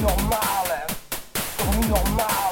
Don't your mileage.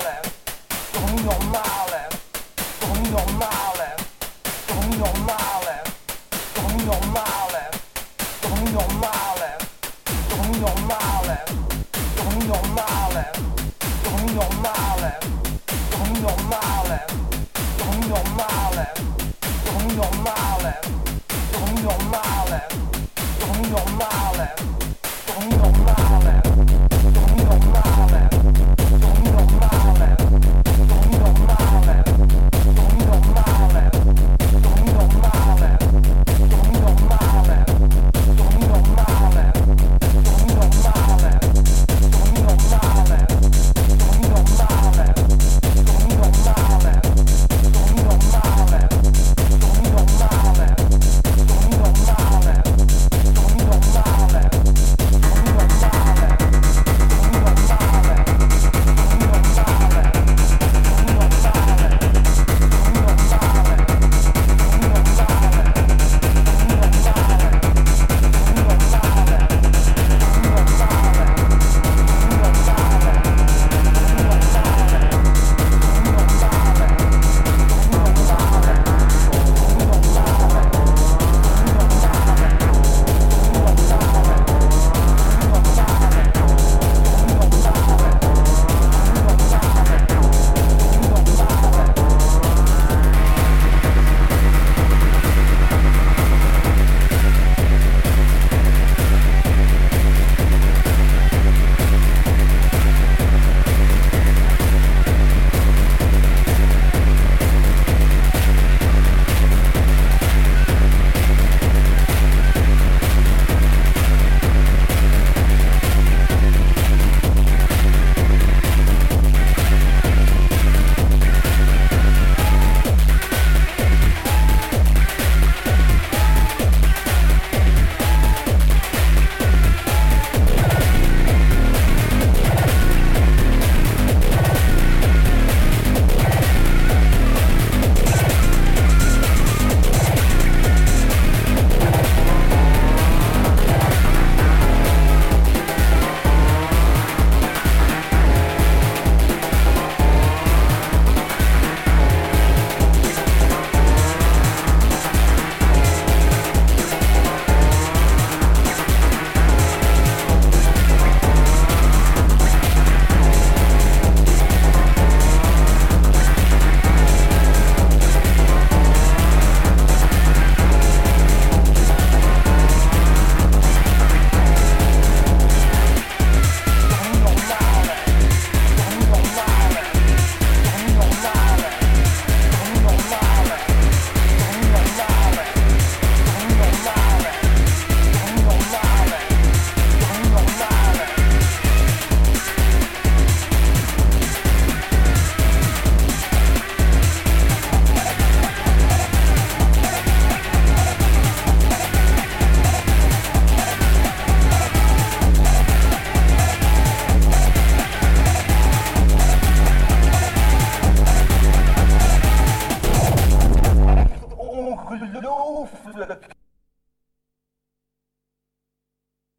look